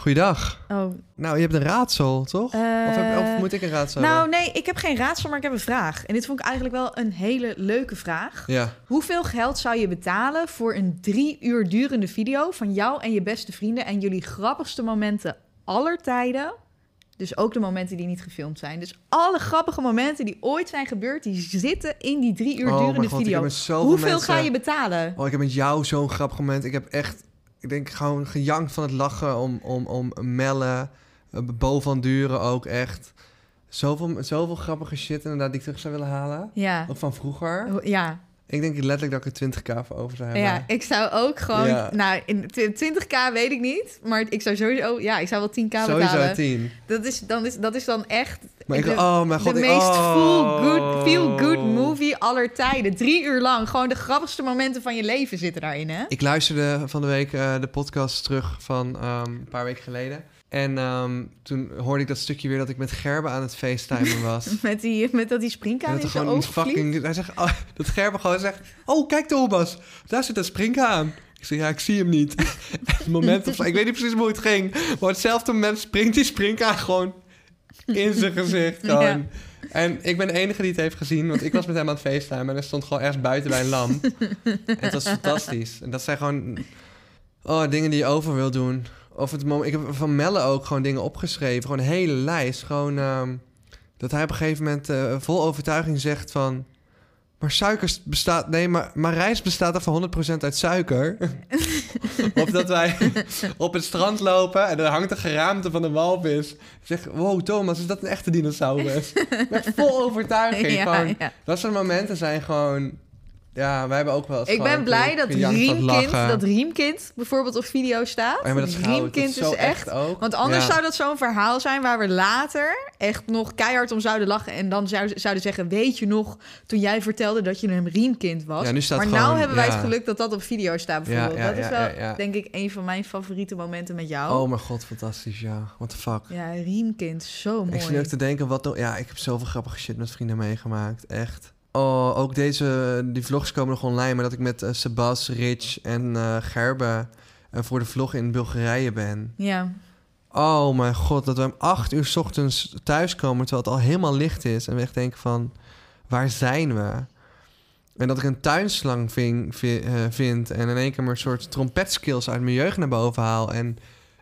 Goeiedag. Oh, Nou, je hebt een raadsel, toch? of, heb- of eh, moet ik een raadsel nou, hebben? nee, ik heb geen raadsel, maar ik heb een vraag. En dit vond ik eigenlijk wel een hele leuke vraag. Ja. Hoeveel geld zou je betalen voor een drie uur durende video van jou en je beste vrienden en jullie grappigste momenten aller tijden? Dus ook de momenten die niet gefilmd zijn. Dus alle grappige momenten die ooit zijn gebeurd, die zitten in die drie uur Oh durende god, video. Hoeveel mensen- ga je betalen? Oh, ik heb met jou zo'n grappig moment. Ik heb echt, ik denk gewoon gejankt van het lachen om, om, om Melle. Uh, Bo van Duren ook echt. Zoveel, zoveel grappige shit inderdaad die ik terug zou willen halen. Ja, Ook van vroeger. ja. Ik denk letterlijk dat ik er 20k voor over zou hebben. Ja, ik zou ook gewoon... Ja. Nou, in tw- 20k weet ik niet. Maar ik zou sowieso... Ja, ik zou wel 10k Sowieso betalen. 10. Dat is, dan is, dat is dan echt... Maar ik, de, oh mijn god. de ik- meest oh. feel-good feel good movie aller tijden. Drie uur lang. Gewoon de grappigste momenten van je leven zitten daarin, hè? Ik luisterde van de week eh, de podcast terug van ehm, een paar weken geleden. En ehm, toen hoorde ik dat stukje weer dat ik met Gerbe aan het facetimen was. Met, die, met dat die springkaan in zijn oog fucking... Hij zegt, oh, dat Gerbe gewoon zegt... Oh, kijk Thomas, daar zit een springhaan. Ik zeg, ja, ik zie hem niet. Het moment of, ik weet niet precies hoe het ging. Maar op hetzelfde moment springt die springhaan gewoon in zijn gezicht. Gewoon. Ja. En ik ben de enige die het heeft gezien. Want ik was met hem aan het facetimen. En hij stond gewoon ergens buiten bij een lamp. en het was fantastisch. En dat zijn gewoon... Oh, dingen die je over wil doen. Of het moment, ik heb van Melle ook gewoon dingen opgeschreven. Gewoon een hele lijst. Gewoon ehm, dat hij op een gegeven moment eh, vol overtuiging zegt van... Maar suiker bestaat... Nee, maar, maar rijst bestaat er van 100% uit suiker. of dat wij op het strand lopen en er hangt een geraamte van een walvis. Zeg, wow Thomas, is dat een echte dinosaurus? Met vol overtuiging. Ja, gewoon, ja. Dat soort momenten zijn gewoon... Ja, wij hebben ook wel eens Ik ben blij dat Riemkind, dat Riemkind bijvoorbeeld op video staat. Oh ja, maar dat Riemkind is echt... ook. Want anders Ja. zou dat zo'n verhaal zijn waar we later echt nog keihard om zouden lachen. En dan zou, zouden zeggen, weet je nog, toen jij vertelde dat je een riemkind was. Ja, nu staat maar gewoon, nou hebben wij het geluk dat dat op video staat bijvoorbeeld. Dat is wel, denk ik, een van mijn favoriete momenten met jou. Oh mijn god, fantastisch, ja. What the fuck. Ja, riemkind, zo mooi. Ik zit ook te denken, wat... Ja, ik heb zoveel grappige shit met vrienden meegemaakt. Echt. Oh, ook deze... Die vlogs komen nog online, maar dat ik met eh, Sebas, Rich en eh, Gerbe... eh, voor de vlog in Bulgarije ben. Ja, Oh mijn god, dat we om acht uur 's ochtends thuiskomen... terwijl het al helemaal licht is. En we echt denken van, waar zijn we? En dat ik een tuinslang ving, vi- vind... en in één keer mijn soort trompetskills uit mijn jeugd naar boven haal... en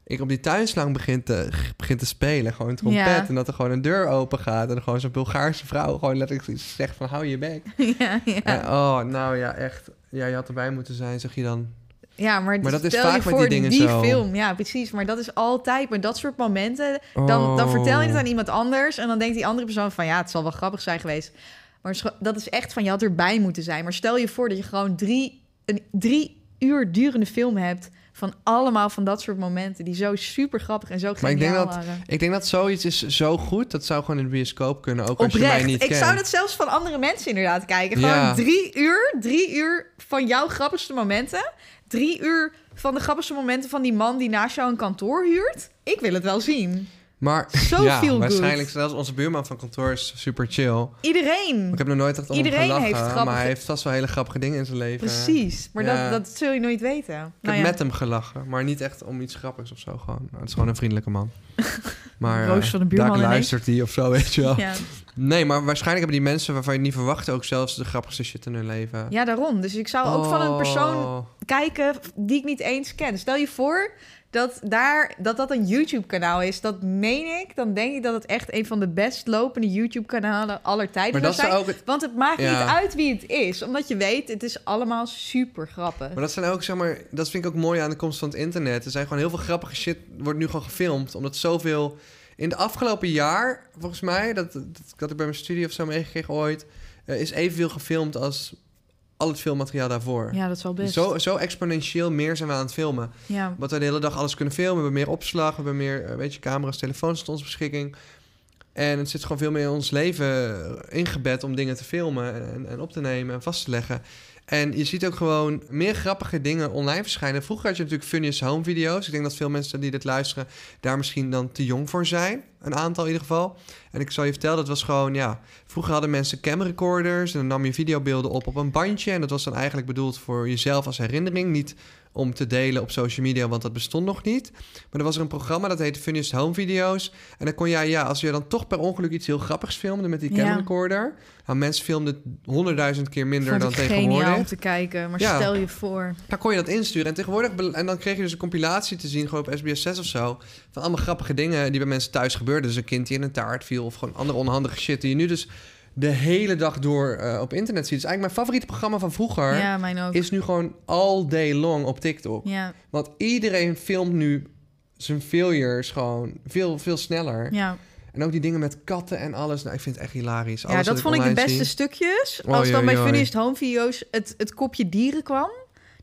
ik op die tuinslang begin te, begin te spelen, gewoon een trompet... Ja. en dat er gewoon een deur open gaat... en gewoon zo'n Bulgaarse vrouw gewoon letterlijk iets zegt van... hou je bek. ja, ja. En, oh, nou ja, echt. Ja, je had erbij moeten zijn, zeg je dan. Ja, maar, Maar dat is vaak met die dingen die zo. film. Ja, precies. Maar dat is altijd met dat soort momenten. Dan, dan Oh. vertel je het aan iemand anders. En dan denkt die andere persoon van... ja, het zal wel grappig zijn geweest. Maar dat is echt van, je had erbij moeten zijn. Maar stel je voor dat je gewoon drie, een drie uur durende film hebt... van allemaal van dat soort momenten... die zo super grappig en zo Maar ik denk geniaal dat- waren. Ik denk dat zoiets is zo goed. Dat zou gewoon in de bioscoop kunnen, ook als je mij niet Ik kent. zou dat zelfs van andere mensen inderdaad kijken. Gewoon Ja. drie uur, drie uur van jouw grappigste momenten. Drie uur van de grappigste momenten van die man die naast jou een kantoor huurt. Ik wil het wel zien. Maar Zo ja, feel good. waarschijnlijk zelfs onze buurman van kantoor is super chill. Iedereen. Ik heb nog nooit echt om hem Iedereen gelachen, heeft grappige- maar hij heeft vast wel hele grappige dingen in zijn leven. Precies. Maar Ja. dat, dat zul je nooit weten. Ik Nou heb ja, met hem gelachen, maar niet echt om iets grappigs of zo. Gewoon. Nou, het is gewoon een vriendelijke man. Maar Roos eh, van de buurman daar luistert hij of zo, weet je wel. ja. Nee, maar waarschijnlijk hebben die mensen waarvan je het niet verwacht ook zelfs de grappigste shit in hun leven. ja, daarom. Dus ik zou ook van een persoon Oh. kijken die ik niet eens ken. Stel je voor dat daar, dat, dat een YouTube-kanaal is. Dat meen ik. Dan denk ik dat het echt een van de best lopende YouTube-kanalen aller tijden Maar dat zou is zijn. ook het, Want het maakt Ja. niet uit wie het is. Omdat je weet, het is allemaal super grappig. Maar dat zijn ook, zeg maar, dat vind ik ook mooi aan de komst van het internet. Er zijn gewoon heel veel grappige shit, wordt nu gewoon gefilmd. Omdat zoveel. In de afgelopen jaar, volgens mij, dat, dat, dat ik bij mijn studie of zo meegekregen ooit, eh, is evenveel gefilmd als al het filmmateriaal daarvoor. Ja, dat zal best. Zo, zo exponentieel meer zijn we aan het filmen. Ja. Wat we de hele dag alles kunnen filmen. We hebben meer opslag, we hebben meer eh, weet je, camera's, telefoons tot onze beschikking. En het zit gewoon veel meer in ons leven ingebed om dingen te filmen en, en op te nemen en vast te leggen. En je ziet ook gewoon meer grappige dingen online verschijnen. Vroeger had je natuurlijk Funniest Home video's. Ik denk dat veel mensen die dit luisteren daar misschien dan te jong voor zijn. Een aantal in ieder geval. En ik zal je vertellen, dat was gewoon, ja... Vroeger hadden mensen camrecorders en dan nam je videobeelden op op een bandje. En dat was dan eigenlijk bedoeld voor jezelf als herinnering. Niet om te delen op social media, want dat bestond nog niet. Maar er was er een programma dat heette Funniest Home Video's. En dan kon jij, ja, als je dan toch per ongeluk iets heel grappigs filmde met die Ja. camrecorder... Nou, mensen filmden honderdduizend keer minder Vond dan ik tegenwoordig. geniaal om te kijken. Maar Ja. stel je voor. Dan kon je dat insturen. En tegenwoordig... En dan kreeg je dus een compilatie te zien, gewoon op SBS 6 of zo... van allemaal grappige dingen die bij mensen thuis gebeurden. Dus een kind die in een taart viel... of gewoon andere onhandige shit die je nu dus de hele dag door eh, op internet ziet. Dus eigenlijk mijn favoriete programma van vroeger... Ja, mijn ook. is nu gewoon all day long op TikTok. Ja, Want iedereen filmt nu zijn failures gewoon veel, veel sneller. ja. En ook die dingen met katten en alles. Nou, ik vind het echt hilarisch. ja dat vond ik de beste zie. stukjes. Als dan bij. Funniest Home Video's het, het kopje dieren kwam.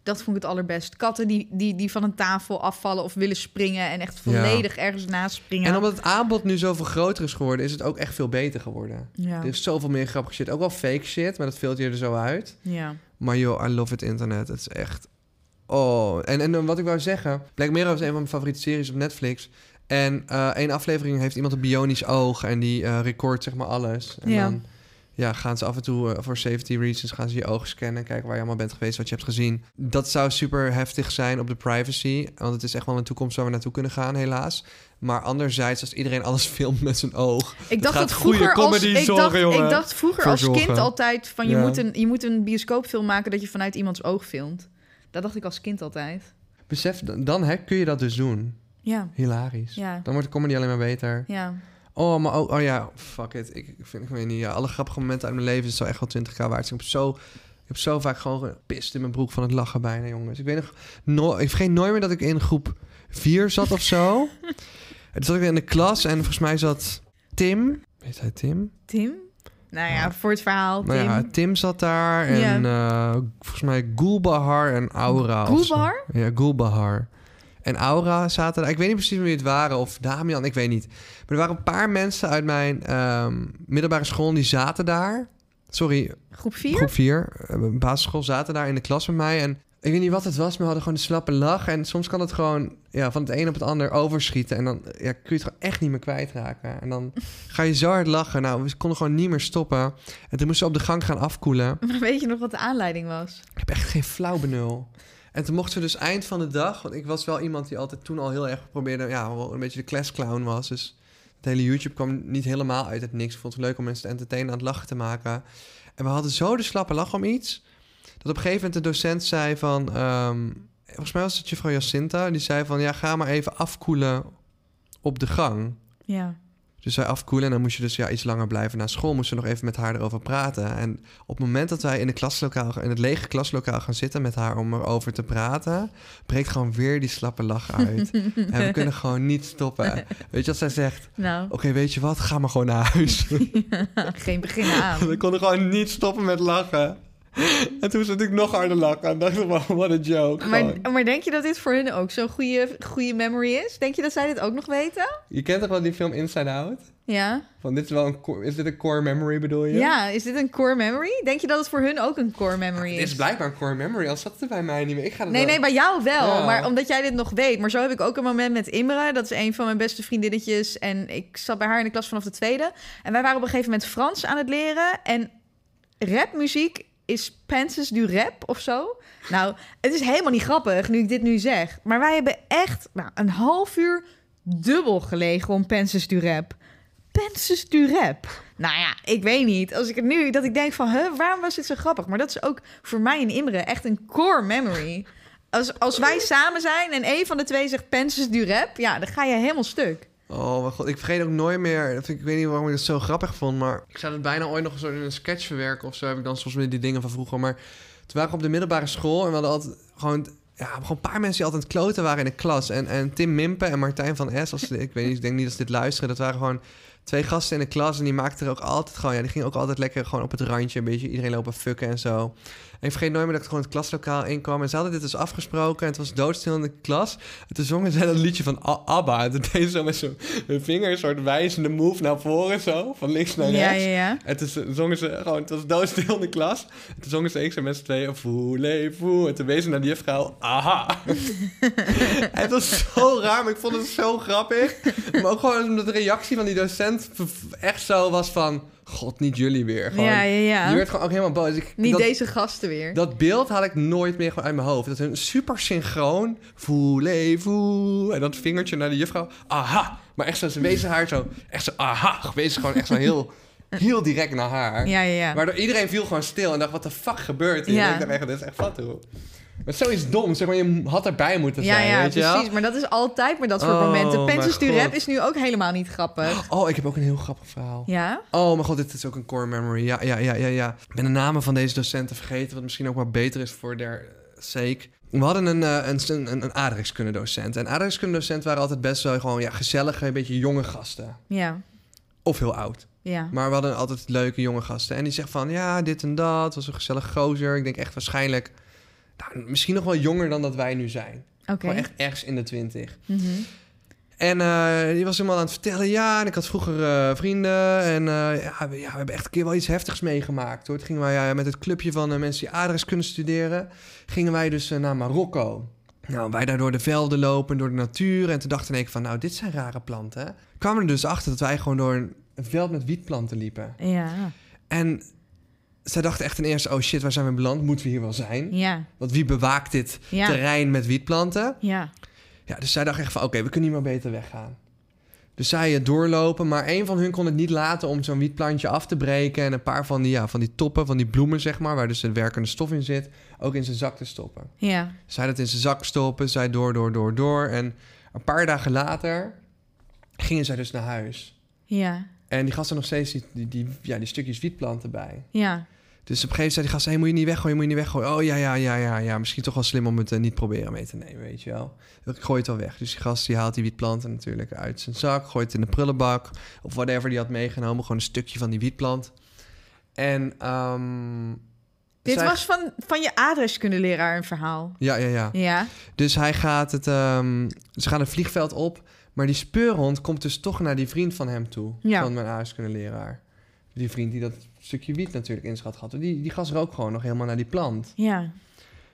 Dat vond ik het allerbest. Katten die, die, die van een tafel afvallen of willen springen... en echt Ja. volledig ergens naast springen. En omdat het aanbod nu zoveel groter is geworden... is het ook echt veel beter geworden. ja. Er is zoveel meer grappige shit. Ook wel fake shit, maar dat filter je er zo uit. ja. Maar joh, I love it internet. Het is echt... Oh, en, en wat ik wou zeggen... Black Mirror is een van mijn favoriete series op Netflix. En eh één aflevering heeft iemand een bionisch oog... en die eh recordt zeg maar alles. En Ja. dan ja, gaan ze af en toe eh, voor safety reasons... gaan ze je ogen scannen... kijken waar je allemaal bent geweest, wat je hebt gezien. Dat zou super heftig zijn op de privacy. Want het is echt wel een toekomst waar we naartoe kunnen gaan, helaas. Maar anderzijds, als iedereen alles filmt met zijn oog... Ik dacht dat goede vroeger als, comedy ik zorgen, dacht, jongen. ik dacht vroeger als kind altijd van je, Ja. moet een, je moet een bioscoopfilm maken dat je vanuit iemands oog filmt. Dat dacht ik als kind altijd. Besef, dan hè, kun je dat dus doen. Ja, Hilarisch. ja, Dan wordt de comedy alleen maar beter. ja. Oh, maar ook, oh ja, fuck it. Ik vind, ik weet niet, ja, alle grappige momenten uit mijn leven is zo echt wel 20k waard. Ik heb zo, ik heb zo vaak gewoon gepist in mijn broek van het lachen bijna, jongens. Ik weet nog, no, ik vergeet nooit meer dat ik in groep 4 zat of zo. en toen zat ik in de klas en volgens mij zat Tim. Weet hij Tim? Tim? Nou ja, voor het verhaal, Tim. Nou ja, Tim zat daar en eh, volgens mij Gulbahar en Aura. Gulbahar? Ja, Gulbahar. En Aura zaten daar. Ik weet niet precies wie het waren. Of Damian, ik weet niet. Maar er waren een paar mensen uit mijn ehm, middelbare school... die zaten daar. Sorry, Groep 4? groep 4. basisschool zaten daar in de klas met mij. En ik weet niet wat het was, maar we hadden gewoon een slappe lach. En soms kan het gewoon ja, van het een op het ander overschieten. En dan ja, kun je het gewoon echt niet meer kwijtraken. En dan ga je zo hard lachen. Nou, we konden gewoon niet meer stoppen. En toen moesten we op de gang gaan afkoelen. Maar weet je nog wat de aanleiding was? Ik heb echt geen flauw benul. En toen mochten we dus eind van de dag... want ik was wel iemand die altijd toen al heel erg probeerde... ja, een beetje de classclown was. Dus het hele YouTube kwam niet helemaal uit het niks. Ik vond het leuk om mensen te entertainen, aan het lachen te maken. En we hadden zo de slappe lach om iets... dat op een gegeven moment de docent zei van... ehm, volgens mij was het juffrouw Jacinta... die zei van, ja, ga maar even afkoelen op de gang. Ja. Dus wij afkoelen en dan moest je dus ja, iets langer blijven na school. Moesten we nog even met haar erover praten. En op het moment dat wij in, de klaslokaal, in het lege klaslokaal gaan zitten met haar om erover te praten, breekt gewoon weer die slappe lach uit. en we kunnen gewoon niet stoppen. Weet je wat zij zegt? Nou, Oké, weet je wat? Ga maar gewoon naar huis. geen beginnen aan. we konden gewoon niet stoppen met lachen. En toen het natuurlijk nog harder lachen. En dacht ik, what a joke. Maar, Gewoon. maar denk je dat dit voor hun ook zo'n goede, goede memory is? Denk je dat zij dit ook nog weten? Je kent toch wel die film Inside Out? Ja. Van dit is wel een core- is dit een core memory bedoel je? Ja, is dit een core memory? Denk je dat het voor hun ook een core memory Dit is is? blijkbaar een core memory, als zat het er bij mij niet meer. Ik ga het Nee, wel- nee, bij jou wel. Ja. Maar omdat jij dit nog weet. Maar zo heb ik ook een moment met Imre. Dat is een van mijn beste vriendinnetjes. En ik zat bij haar in de klas vanaf de tweede. En wij waren op een gegeven moment Frans aan het leren. En rapmuziek is Penses du Rap of zo. Nou, het is helemaal niet grappig nu ik dit nu zeg. Maar wij hebben echt nou, een half uur dubbel gelegen om Penses du Rap. Penses du Rap. Nou ja, ik weet niet. Als ik het nu, dat ik denk van, huh, waarom was dit zo grappig? Maar dat is ook voor mij en Imre echt een core memory. Als, als wij samen zijn en een van de twee zegt Penses du Rap, ja, dan ga je helemaal stuk. Oh mijn god, ik vergeet ook nooit meer. Dat ik, weet niet waarom ik het zo grappig vond, maar ik zou het bijna ooit nog zo in een sketch verwerken of zo. Heb ik dan soms weer die dingen van vroeger. Maar toen waren we op de middelbare school en we hadden altijd gewoon, ja, gewoon een paar mensen die altijd kloten waren in de klas. En, en Tim Mimpen en Martijn van S, als, ik weet niet, ik denk niet dat ze dit luisteren, dat waren gewoon twee gasten in de klas en die maakten er ook altijd gewoon... Ja, die gingen ook altijd lekker gewoon op het randje... een beetje iedereen lopen fucken en zo. Ik vergeet nooit meer dat ik gewoon het klaslokaal inkwam... en ze hadden dit dus afgesproken en het was doodstil in de klas. En toen zongen ze dat liedje van A- ABBA. En toen ze zo met zo'n hun vinger een soort wijzende move naar voren zo... van links naar Ja, rechts. ja, ja. En toen zongen ze gewoon, het was doodstil in de klas. En toen zongen ze ik zo met z'n tweeën, voulez-vous. En toen wezen ze naar die juffrouw, aha. en het was zo raar, maar ik vond het zo grappig. Maar ook gewoon omdat de reactie van die docent echt zo was van... God, niet jullie weer. Gewoon, Ja, ja, ja. Die werd gewoon ook helemaal boos. Ik, Niet dat, deze gasten weer. dat beeld had ik nooit meer gewoon uit mijn hoofd. Dat een super synchroon, voulez-vous. En dat vingertje naar de juffrouw, aha. Maar echt zo, ze wezen haar zo, echt zo, aha. Wezen gewoon echt zo heel, heel direct naar haar. Ja, ja, ja. Waardoor iedereen viel gewoon stil en dacht, wat de fuck gebeurt hier? Ja. En ik dacht echt, dit is echt fat. Maar zoiets dom, zeg maar, je had erbij moeten Ja, zijn, ja, weet je wel? precies. Maar dat is altijd maar dat soort Oh, momenten. du God. Rap is nu ook helemaal niet grappig. Oh, ik heb ook een heel grappig verhaal. Ja? Oh mijn god, dit is ook een core memory. Ja, ja, ja, ja, ja. Ik ben de namen van deze docenten vergeten, wat misschien ook maar beter is voor der sake. We hadden een, eh, een, een, een aardrijkskundedocent. En aardrijkskundedocenten waren altijd best wel gewoon ja, gezellige, een beetje jonge gasten. Ja. Of heel oud. Ja. Maar we hadden altijd leuke jonge gasten. En die zegt van, ja, dit en dat. was een gezellig gozer. Ik denk echt waarschijnlijk... Nou, misschien nog wel jonger dan dat wij nu zijn. Oké. Echt ergens in de twintig. Mhm. En eh, die was helemaal aan het vertellen. Ja, en ik had vroeger eh, vrienden. En eh, ja, we, ja, we hebben echt een keer wel iets heftigs meegemaakt. Hoor. Toen gingen wij ja, met het clubje van mensen die adres kunnen studeren... gingen wij dus naar Marokko. Nou, wij daar door de velden lopen, door de natuur. En toen dachten ik van, nou, dit zijn rare planten. Kwamen er dus achter dat wij gewoon door een veld met wietplanten liepen. Ja. En zij dachten echt ten eerste, oh shit, waar zijn we beland? Moeten we hier wel zijn? Ja. Want wie bewaakt dit Ja. terrein met wietplanten? Ja. Ja, dus zij dachten echt van, oké, we kunnen hier maar beter weggaan. Dus zij eh, doorlopen, maar een van hun kon het niet laten om zo'n wietplantje af te breken... en een paar van die, ja, van die toppen, van die bloemen, zeg maar... waar dus de werkende stof in zit, ook in zijn zak te stoppen. Ja. Zij dat in zijn zak stoppen, zij door, door, door, door. En een paar dagen later gingen zij dus naar huis. Ja. En die gasten nog steeds die, die, die, ja, die stukjes wietplanten bij. Ja. Dus op een gegeven moment zei die gast... Hey, moet je niet weggooien, moet je niet weggooien. Oh, ja, ja, ja, ja, ja. Misschien toch wel slim om het eh, niet proberen mee te nemen, weet je wel. Ik gooi het wel weg. Dus die gast die haalt die wietplanten natuurlijk uit zijn zak... gooit het in de prullenbak of whatever die had meegenomen. Gewoon een stukje van die wietplant. En... ehm, Dit zij- was van, van je adreskundeleraar een verhaal. Ja, ja, ja. Ja. Dus hij gaat het... ehm, ze gaan het vliegveld op... Maar die speurhond komt dus toch naar die vriend van hem toe. Ja. Van mijn aardrijkskundeleraar. Die vriend die dat stukje wiet natuurlijk in schat had. Die, die gast rook gewoon nog helemaal naar die plant. Ja.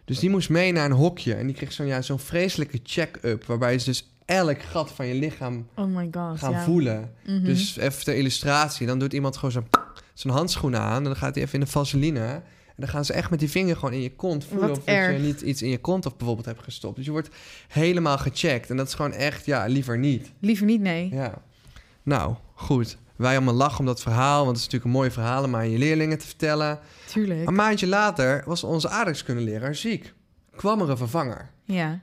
Dus die moest mee naar een hokje. En die kreeg zo'n ja, zo'n vreselijke check-up. Waarbij ze dus elk gat van je lichaam Oh my god. gaan ja. voelen. Mhm. Dus even ter illustratie. Dan doet iemand gewoon zo'n zo'n handschoen aan. En dan gaat hij even in de vaseline. En dan gaan ze echt met die vinger gewoon in je kont voelen... Wat of je niet iets in je kont of bijvoorbeeld hebt gestopt. Dus je wordt helemaal gecheckt. En dat is gewoon echt, ja, liever niet. Liever niet, nee. Ja. Nou, goed. Wij allemaal lachen om dat verhaal. Want het is natuurlijk een mooi verhaal om aan je leerlingen te vertellen. Tuurlijk. Een maandje later was onze aardrijkskundeleraar ziek. Kwam er een vervanger. Ja.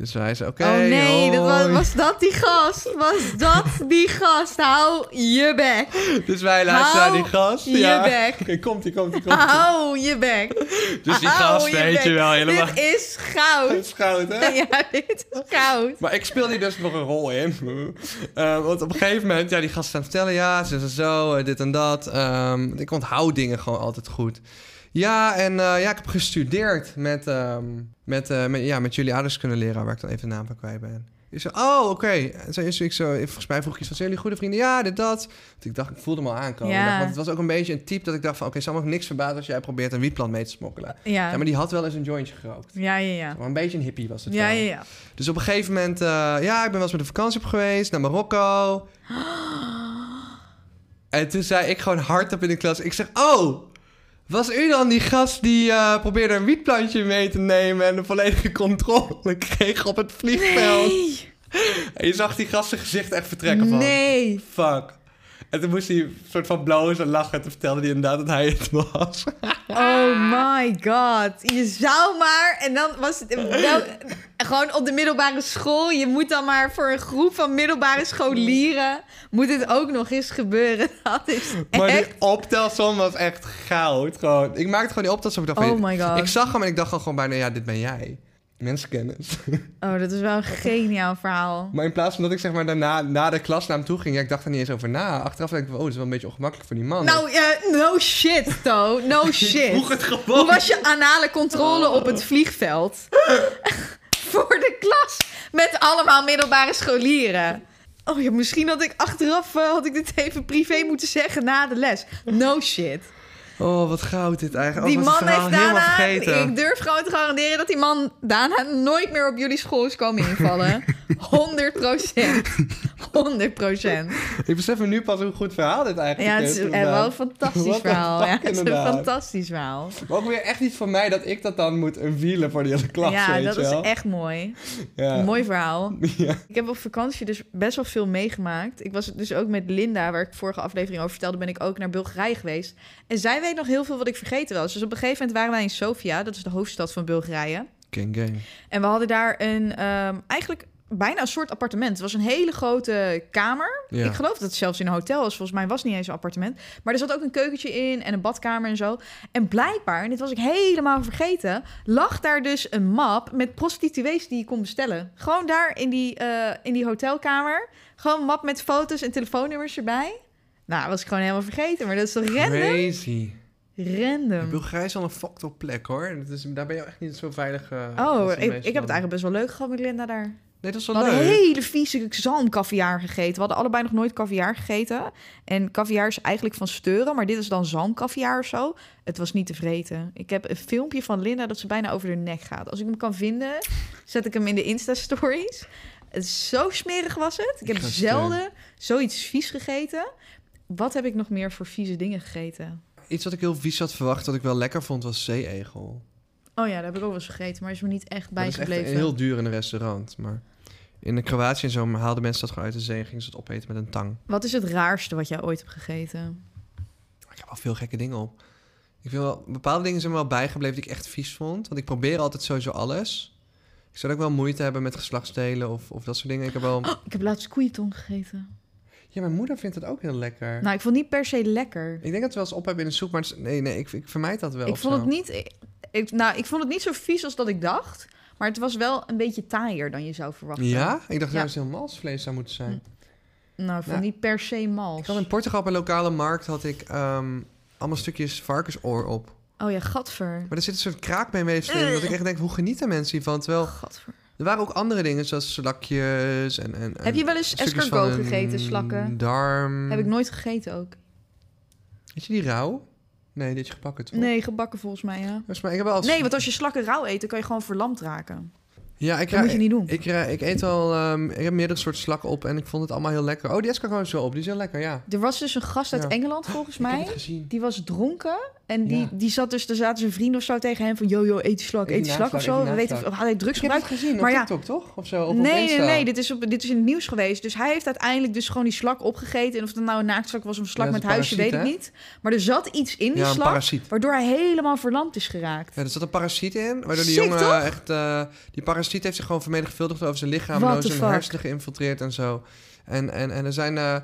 Dus wij zeiden, oké, oh nee, dat was, dat die gast? Was dat die gast? Hou je bek. Dus wij luisteren naar die gast. je ja. bek. Oké, komt ie, komt ie, komt ie. Hou je bek. Dus die Hou gast, je weet je wel, helemaal... Dit is goud. Het is goud, hè? Ja, dit is goud. Maar ik speel hier dus nog een rol in. Eh, want op een gegeven moment, ja, die gasten aan het vertellen, ja, ze is zo, eh, dit en dat. Ehm, ik onthoud dingen gewoon altijd goed. Ja, en eh, ja, ik heb gestudeerd met, ehm, met, eh, met, ja, met jullie aardrijkskundeleraar, waar ik dan even de naam van kwijt ben. Ik zei, oh, oké. Is ik zo, volgens mij vroeg ik iets van, zijn jullie goede vrienden? Ja, dit, dat. Want ik dacht, ik voelde hem al aankomen. Ja. Ik dacht, want het was ook een beetje een type dat ik dacht van, oké, okay, zal me ook niks verbazen als jij probeert een wietplant mee te smokkelen. Ja. Ja, maar die had wel eens een jointje gerookt. Ja, ja, ja. Maar een beetje een hippie was het Ja, wel. ja, ja. Dus op een gegeven moment, eh, ja, ik ben wel eens met een vakantie op geweest naar Marokko. En toen zei ik gewoon hardop in de klas, ik zeg, oh, was u dan die gast die eh, probeerde een wietplantje mee te nemen en een volledige controle kreeg op het vliegveld? Nee. En je zag die gast zijn gezicht echt vertrekken van, Nee. fuck. En toen moest hij een soort van blozen en lachen en toen vertelde hij inderdaad dat hij het was. Oh my god. Je zou maar... En dan was het... gewoon op de middelbare school. Je moet dan maar voor een groep van middelbare scholieren... Moet het ook nog eens gebeuren. Dat is Maar die echt... optelsom was echt goud. Gewoon. Ik maakte gewoon die optelsom. Ik dacht Oh my god. Ik zag hem en ik dacht gewoon bijna, ja, dit ben jij. Mensenkennis. Oh, dat is wel een geniaal verhaal. Maar in plaats van dat ik zeg maar daarna naar de klas naar hem toe ging... Ja, ik dacht er niet eens over na. Achteraf denk ik, oh, dat is wel een beetje ongemakkelijk voor die man. Nou, no shit, To. No shit. Vroeg het gewoon. Hoe was je anale controle op het vliegveld? Voor de klas met allemaal middelbare scholieren. Oh ja, misschien had ik achteraf eh, had ik dit even privé moeten zeggen na de les. No shit. Oh, wat goud dit eigenlijk. Die man heeft daarna... vergeten. Ik durf gewoon te garanderen dat die man daarna nooit meer op jullie school is komen invallen. 100 procent. 100 procent. Ik besef me nu pas hoe goed verhaal dit eigenlijk Ja, het is. is wel een fantastisch verhaal. Ja, het is een fantastisch verhaal. Maar ook weer echt niet van mij dat ik dat dan moet wielen voor die hele klas, ja, dat is echt mooi. Ja. Mooi verhaal. Ja. Ik heb op vakantie dus best wel veel meegemaakt. Ik was dus ook met Linda, waar ik vorige aflevering over vertelde, ben ik ook naar Bulgarije geweest. En zij weet nog heel veel wat ik vergeten was. Dus op een gegeven moment waren wij in Sofia, dat is de hoofdstad van Bulgarije. King game. En we hadden daar een, ehm, eigenlijk bijna een soort appartement. Het was een hele grote kamer. Ja. Ik geloof dat het zelfs in een hotel was. Volgens mij was het niet eens een appartement. Maar er zat ook een keukentje in en een badkamer en zo. En blijkbaar, en dit was ik helemaal vergeten... lag daar dus een map met prostituees die je kon bestellen. Gewoon daar in die, eh, in die hotelkamer. Gewoon een map met foto's en telefoonnummers erbij. Nou, was ik gewoon helemaal vergeten. Maar dat is toch random? Crazy. Random. Bulgarije is wel een fucked up plek, hoor. Dat is, daar ben je echt niet zo veilig eh, Oh, ik, ik heb het eigenlijk best wel leuk gehad met Linda daar. Nee, dat is We hadden hele vieze zalmkaviaar gegeten. We hadden allebei nog nooit kaviaar gegeten. En kaviaar is eigenlijk van steuren, maar dit is dan zalmkaviaar of zo. Het was niet te vreten. Ik heb een filmpje van Linda dat ze bijna over de nek gaat. Als ik hem kan vinden, zet ik hem in de Insta-stories. Zo smerig was het. Ik heb zelden zoiets vies gegeten. Wat heb ik nog meer voor vieze dingen gegeten? Iets wat ik heel vies had verwacht, dat ik wel lekker vond, was zeeegel. Oh ja, dat heb ik ook wel eens gegeten, maar is me niet echt Dat is echt bijgebleven. heel duur in een restaurant, maar... In de Kroatië en zo haalden mensen dat gewoon uit de zee en gingen ze het opeten met een tang. Wat is het raarste wat jij ooit hebt gegeten? Ik heb wel veel gekke dingen op. Ik vind wel, bepaalde dingen zijn me wel bijgebleven die ik echt vies vond. Want ik probeer altijd sowieso alles. Ik zou ook wel moeite hebben met geslachtsdelen of, of dat soort dingen. Ik heb wel... Oh, ik heb laatst koeientong gegeten. Ja, mijn moeder vindt het ook heel lekker. Nou, ik vond het niet per se lekker. Ik denk dat we wel eens op hebben in een soep, maar het nee, nee, ik, ik vermijd dat wel. ik vond zo. het niet. Ik, nou, ik vond het niet zo vies als dat ik dacht. Maar het was wel een beetje taaier dan je zou verwachten. Ja? Ik dacht Ja. juist heel malsvlees zou moeten zijn. Nou, ik vond Ja. niet per se mals. Ik had in Portugal op een lokale markt had ik ehm, allemaal stukjes varkensoor op. Oh ja, gadver. Maar er zit een soort kraakbeenweefsel in. Dat ik echt denk, hoe genieten mensen hiervan? Terwijl gadver. Er waren ook andere dingen, zoals slakjes en... en, Heb je wel eens escargot gegeten, slakken? darm. Heb ik nooit gegeten ook. Weet je die rauw? Nee, dit je gebakken toch? Nee, gebakken volgens mij, ja. Volgens mij, ik heb wel eens- Nee, want als je slakken rauw eet, dan kan je gewoon verlamd raken. Ja, ik, Dat moet je niet doen. Ik, ik eet wel... ehm, ik heb meerdere soorten slakken op en ik vond het allemaal heel lekker. Oh, die escargot is wel op. Die is heel lekker, ja. Er was dus een gast uit Ja. Engeland, volgens mij. Die was dronken en die, Ja. die zat dus, er zaten zijn vrienden of zo tegen hem van... Yo, yo, eet die slak, Eet die slak of zo. We weten, of had hij drugs gebruikt? gezien op Maar ja. TikTok, toch? Of zo? Of op Nee, nee, nee, dit is, op, dit is in het nieuws geweest. Dus hij heeft uiteindelijk dus gewoon die slak opgegeten. En of het nou een naaktslak was of een slak Ja, met is huisje, weet ik niet. Maar er zat iets in die Ja, slak, parasiet. waardoor hij helemaal verlamd is geraakt. Ja, er zat een parasiet in, waardoor die jongen toch? echt... eh, die parasiet heeft zich gewoon vermenigvuldigd over zijn lichaam... En zijn hersenen geïnfiltreerd en zo. En, en, en er zijn... eh,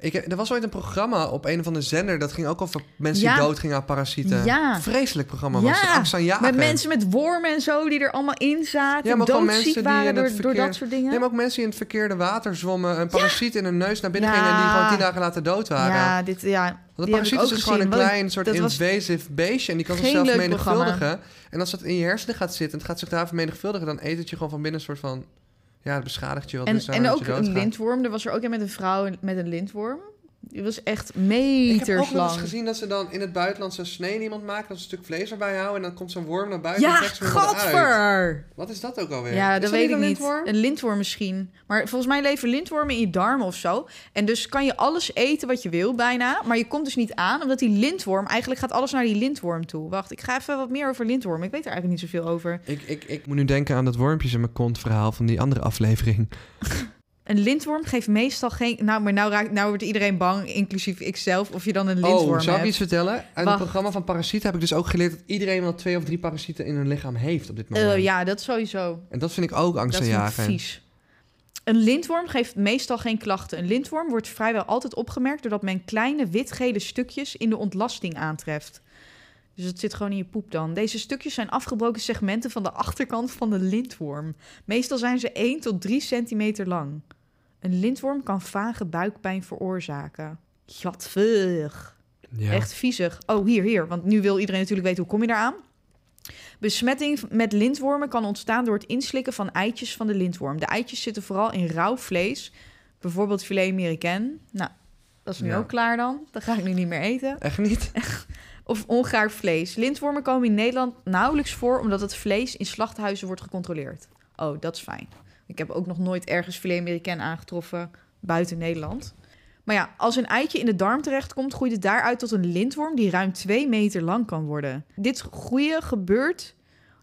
ik, er was ooit een programma op een of andere zender... dat ging ook over mensen Ja. die doodgingen aan parasieten. Ja. Vreselijk programma was Ja, het. Met mensen met wormen en zo die er allemaal in zaten. Ja, maar doodziek mensen die waren door, door dat soort dingen. Nee, maar ook mensen die in het verkeerde water zwommen... een parasiet in hun neus naar binnen gingen... en die gewoon tien dagen later dood waren. ja, dit, ja, Want een parasiet ook is dus gewoon een klein soort was invasive beestje... en die kan zichzelf vermenigvuldigen. En als dat in je hersenen gaat zitten... en het gaat zich daar vermenigvuldigen... dan eet het je gewoon van binnen een soort van... ja, het beschadigt je wel. En, dus en ook een lintworm. Er was er ook een met een vrouw met een lintworm. Die was echt Ik heb meters ook wel eens lang. gezien dat ze dan in het buitenland zo'n snee in iemand maken... dat ze een stuk vlees erbij houden... en dan komt zo'n worm naar buiten en Ja, godver! Wat is dat ook alweer? Ja, Is dat weet ik een niet. lintworm? Een lintworm misschien. Maar volgens mij leven lintwormen in je darmen of zo. En dus kan je alles eten wat je wil bijna. Maar je komt dus niet aan, omdat die lintworm... Eigenlijk gaat alles naar die lintworm toe. Wacht, ik ga even wat meer over lintworm. Ik weet er eigenlijk niet zoveel over. Ik, ik, ik moet nu denken aan dat wormpjes in mijn kont verhaal... van die andere aflevering. Een lintworm geeft meestal geen... Nou, maar nou, raakt, nou wordt iedereen bang, inclusief ikzelf... of je dan een lintworm Oh, zou ik iets vertellen? Wacht. het programma van Parasieten heb ik dus ook geleerd... dat iedereen wel twee of drie parasieten in hun lichaam heeft op dit moment. Eh, ja, dat sowieso. En dat vind ik ook Dat vind ik angstaanjagend. vies. Een lintworm geeft meestal geen klachten. Een lintworm wordt vrijwel altijd opgemerkt... doordat men kleine wit-gele stukjes in de ontlasting aantreft. Dus het zit gewoon in je poep dan. Deze stukjes zijn afgebroken segmenten van de achterkant van de lintworm. Meestal zijn ze 1 tot 3 centimeter lang. Een lintworm kan vage buikpijn veroorzaken. Gadver. Ja. Echt viezig. Oh, hier, hier. Want nu wil iedereen natuurlijk weten hoe kom je daaraan. Besmetting met lintwormen kan ontstaan door het inslikken van eitjes van de lintworm. De eitjes zitten vooral in rauw vlees, bijvoorbeeld filet américain. Nou, dat is nu Ja. ook klaar dan. Dat ga ik nu niet meer eten. Echt niet? Of ongaar vlees. Lintwormen komen in Nederland nauwelijks voor omdat het vlees in slachthuizen wordt gecontroleerd. Oh, dat is fijn. Ik heb ook nog nooit ergens filet aangetroffen buiten Nederland. Maar ja, als een eitje in de darm terechtkomt, groeit het daaruit tot een lintworm die ruim 2 meter lang kan worden. Dit groeien gebeurt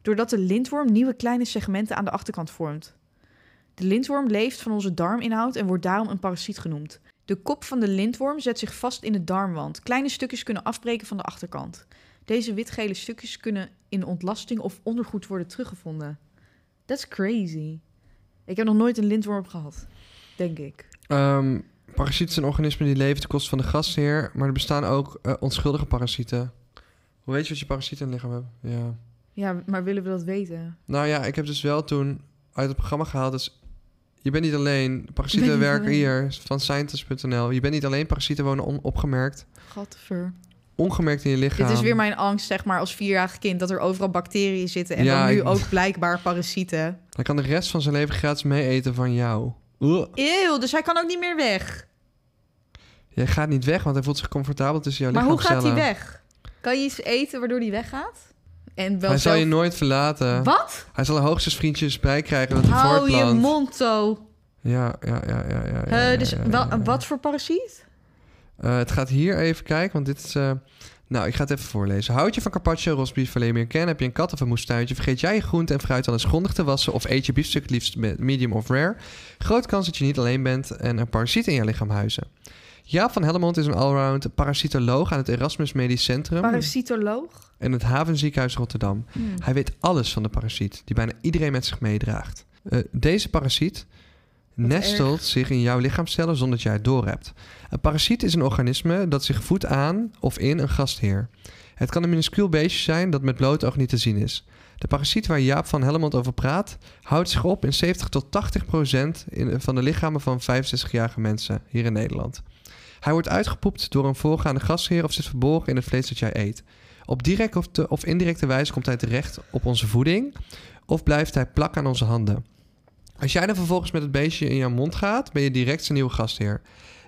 doordat de lintworm nieuwe kleine segmenten aan de achterkant vormt. De lintworm leeft van onze darminhoud en wordt daarom een parasiet genoemd. De kop van de lintworm zet zich vast in de darmwand. Kleine stukjes kunnen afbreken van de achterkant. Deze witgele stukjes kunnen in ontlasting of ondergoed worden teruggevonden. That's crazy. Ik heb nog nooit een lintworm gehad, denk ik. Ehm, parasieten zijn organismen die leven ten koste van de gastheer, maar er bestaan ook eh, onschuldige parasieten. Hoe weet je wat je parasieten in het lichaam hebben? Ja. Ja, maar willen we dat weten? Nou ja, ik heb dus wel toen uit het programma gehaald, dus je bent niet alleen, parasieten werken hier van scientist.nl. Je bent niet alleen, parasieten wonen onopgemerkt, Gadver. Ongemerkt in je lichaam. Dit is weer mijn angst, zeg maar, als vierjarig kind... dat er overal bacteriën zitten en Ja, dan nu ik- ook blijkbaar parasieten. Hij kan de rest van zijn leven gratis mee eten van jou. Eeuw, dus hij kan ook niet meer weg. Jij gaat niet weg, want hij voelt zich comfortabel tussen jouw Maar hoe gaat hij weg? Kan je iets eten waardoor hij weggaat? En wel Hij zal je nooit verlaten. Wat? Hij zal hoogstens vriendjes bij krijgen dat hij Hou je mond zo. Ja, ja, ja, ja, ja. Dus ja, ja, wel, ja. wat voor parasiet? Eh, het gaat hier even kijken, want dit is... eh, Nou, ik ga het even voorlezen. Houd je van carpaccio, rosbief, meer ken? Heb je een kat of een moestuintje? Vergeet jij je groente en fruit dan eens grondig te wassen? Of eet je biefstuk het liefst met medium of rare? Groot kans dat je niet alleen bent en er parasieten in je lichaam huizen. Jaap van Hellemond is een allround parasitoloog aan het Erasmus Medisch Centrum Parasitoloog? en het Havenziekenhuis Rotterdam. Hmm. Hij weet alles van de parasiet, die bijna iedereen met zich meedraagt. Eh, deze parasiet nestelt zich in jouw lichaamcellen zonder dat jij het doorhebt. Een parasiet is een organisme dat zich voedt aan of in een gastheer. Het kan een minuscuul beestje zijn dat met bloot oog niet te zien is. De parasiet waar Jaap van Helmond over praat, houdt zich op in 70 tot 80 procent van de lichamen van 65-jarige mensen hier in Nederland. Hij wordt uitgepoept door een voorgaande gastheer of zit verborgen in het vlees dat jij eet. Op directe of, of indirecte wijze komt hij terecht op onze voeding of blijft hij plakken aan onze handen. Als jij dan vervolgens met het beestje in jouw mond gaat, ben je direct zijn nieuwe gastheer.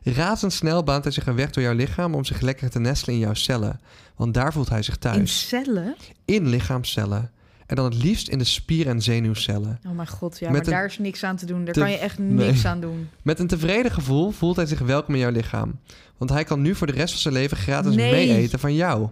Razendsnel baant hij zich een weg door jouw lichaam om zich lekker te nestelen in jouw cellen. Want daar voelt hij zich In thuis. cellen? In lichaamcellen. En dan het liefst in de spier- en zenuwcellen. Oh mijn god, ja, Met maar een daar is niks aan te doen. Daar te- kan je echt nee. niks aan doen. Met een tevreden gevoel voelt hij zich welkom in jouw lichaam. Want hij kan nu voor de rest van zijn leven gratis Nee. mee eten van jou.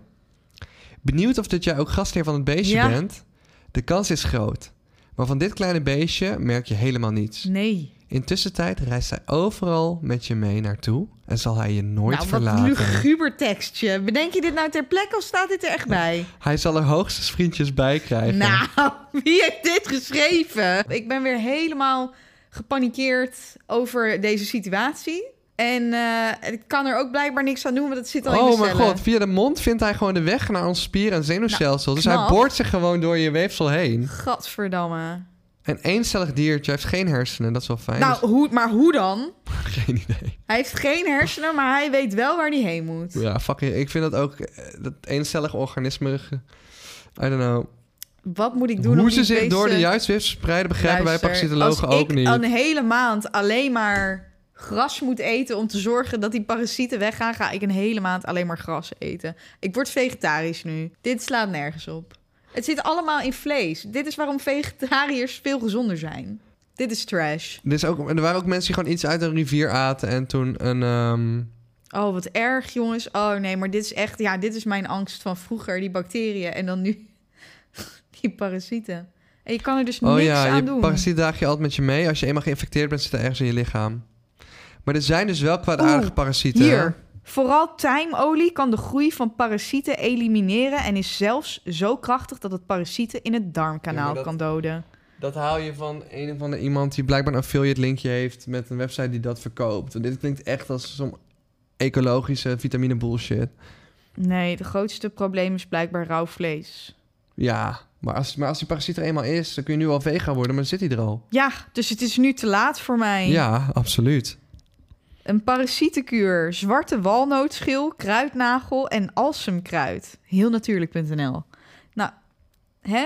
Benieuwd of dat jij ook gastheer van het beestje Ja. bent? De kans is groot. Maar van dit kleine beestje merk je helemaal niets. Nee. Intussen tijd reist hij overal met je mee naartoe en zal hij je nooit nou, wat verlaten. luguber tekstje. Bedenk je dit nou ter plekke of staat dit er echt bij? Hij zal er hoogstens vriendjes bij krijgen. Nou, wie heeft dit geschreven? Ik ben weer helemaal gepanikeerd over deze situatie. En eh, ik kan er ook blijkbaar niks aan doen, want het zit al in oh de mijn cellen. god, via de mond vindt hij gewoon de weg naar ons spier- en zenuwstelsel. dus hij Nou, boort zich gewoon door je weefsel heen. Gadverdamme. Een eencellig diertje heeft geen hersenen, dat is wel fijn. Nou, hoe, maar hoe dan? Geen idee. Hij heeft geen hersenen, maar hij weet wel waar hij heen moet. Ja, fucking, ik vind dat ook, eh, dat eencellig organisme, ge- I don't know. Wat moet ik doen om Hoe ze die zich door de juiste weefsel spreiden, begrijpen wij Luister, parasitologen als ook ik niet. een hele maand alleen maar gras moet eten om te zorgen dat die parasieten weggaan, ga ik een hele maand alleen maar gras eten. Ik word vegetarisch nu. Dit slaat nergens op. Het zit allemaal in vlees. Dit is waarom vegetariërs veel gezonder zijn. Dit is trash. Er, is ook, er waren ook mensen die gewoon iets uit een rivier aten en toen een... ehm, Oh, wat erg, jongens. Oh nee, maar dit is echt... Ja, dit is mijn angst van vroeger, die bacteriën. En dan nu die parasieten. En je kan er dus Oh niks ja, aan je doen. parasiet draag je altijd met je mee. Als je eenmaal geïnfecteerd bent, zit er ergens in je lichaam. Maar er zijn dus wel kwaadaardige Oeh, parasieten. Hier. Vooral tijmolie kan de groei van parasieten elimineren en is zelfs zo krachtig dat het parasieten in het darmkanaal Ja, maar dat- kan doden. Dat haal je van een of andere iemand die blijkbaar een affiliate linkje heeft met een website die dat verkoopt. En dit klinkt echt als zo'n ecologische vitamine bullshit. Nee, het grootste probleem is blijkbaar rauw vlees. Ja, maar als, maar als die parasiet er eenmaal is, dan kun je nu al vegan worden, maar dan zit hij er al. Ja, dus het is nu te laat voor mij. Ja, absoluut. Een parasietenkuur, zwarte walnootschil, kruidnagel en alsemkruid. Heel natuurlijk.nl. Nou, hè?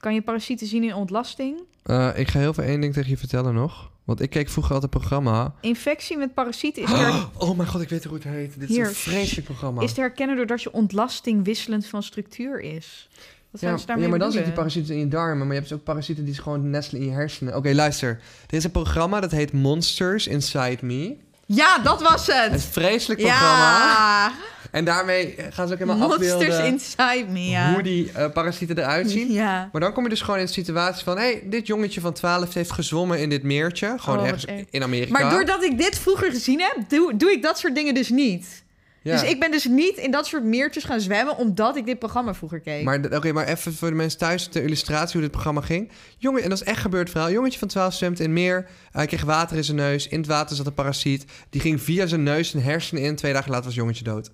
Kan je parasieten zien in ontlasting? Eh, ik ga heel veel één ding tegen je vertellen nog. Want ik keek vroeger altijd een programma. Infectie met parasieten is, her- Oh mijn god, ik weet hoe het heet. Dit is Hier. een vreselijk programma. is te herkennen doordat je ontlasting wisselend van structuur is. Wat ja, zijn ze daarmee ja, maar dan zit die bedoelen? parasieten in je darmen. Maar je hebt dus ook parasieten die gewoon nestelen in je hersenen. Oké, luister. Er is een programma dat heet Monsters Inside Me. Ja, dat was Een het! vreselijk programma. Ja! En daarmee gaan ze ook helemaal Monsters afbeelden inside me, ja. hoe die eh, parasieten eruit zien. Ja. Maar dan kom je dus gewoon in de situatie van... hé, hey, dit jongetje van 12 heeft gezwommen in dit meertje. Gewoon Oh, ergens erg. in Amerika. Maar doordat ik dit vroeger gezien heb, doe, doe ik dat soort dingen dus niet. Ja. Dus ik ben dus niet in dat soort meertjes gaan zwemmen... omdat ik dit programma vroeger keek. Maar, oké, maar even voor de mensen thuis, de illustratie hoe dit programma ging. Jongen, en dat is echt gebeurd verhaal. Jongetje van 12 zwemt in meer. Hij kreeg water in zijn neus. In het water zat een parasiet. Die ging via zijn neus en hersenen in. Twee dagen later was jongetje dood.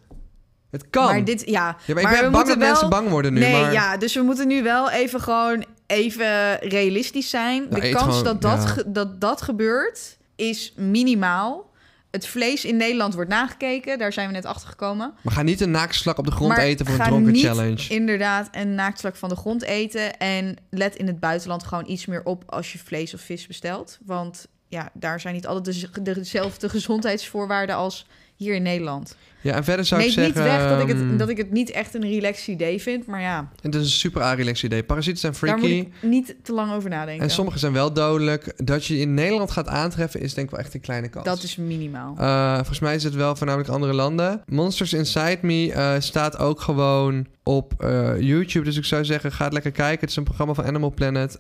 Het kan. Maar dit, ja. ja, maar, ik we ben bang dat moeten wel- mensen bang worden nu. nee, maar... ja, dus we moeten nu wel even gewoon even realistisch zijn. Nou, de kans gewoon- dat, dat, ja. dat dat gebeurt is minimaal. Het vlees in Nederland wordt nagekeken. Daar zijn we net achter gekomen. Maar ga niet een naakslak op de grond Maar eten voor een dronken niet challenge. Inderdaad, een naaktslak van de grond eten. En let in het buitenland gewoon iets meer op als je vlees of vis bestelt. Want ja, daar zijn niet altijd de- dezelfde gezondheidsvoorwaarden als hier in Nederland. Ja, en verder zou Neemt ik zeggen... niet weg dat ik, ehm, het, dat ik het niet echt een relaxed idee vind. Maar ja, Het is een super relaxed idee. Parasieten zijn daar moet freaky. ik niet te lang over nadenken. En sommige zijn wel dodelijk. Dat je in Nederland gaat aantreffen is denk ik wel echt een kleine kans. Dat is minimaal. Eh, volgens mij is het wel voornamelijk andere landen. Monsters Inside Me eh, staat ook gewoon op eh, YouTube. Dus ik zou zeggen, ga het lekker kijken. Het is een programma van Animal Planet.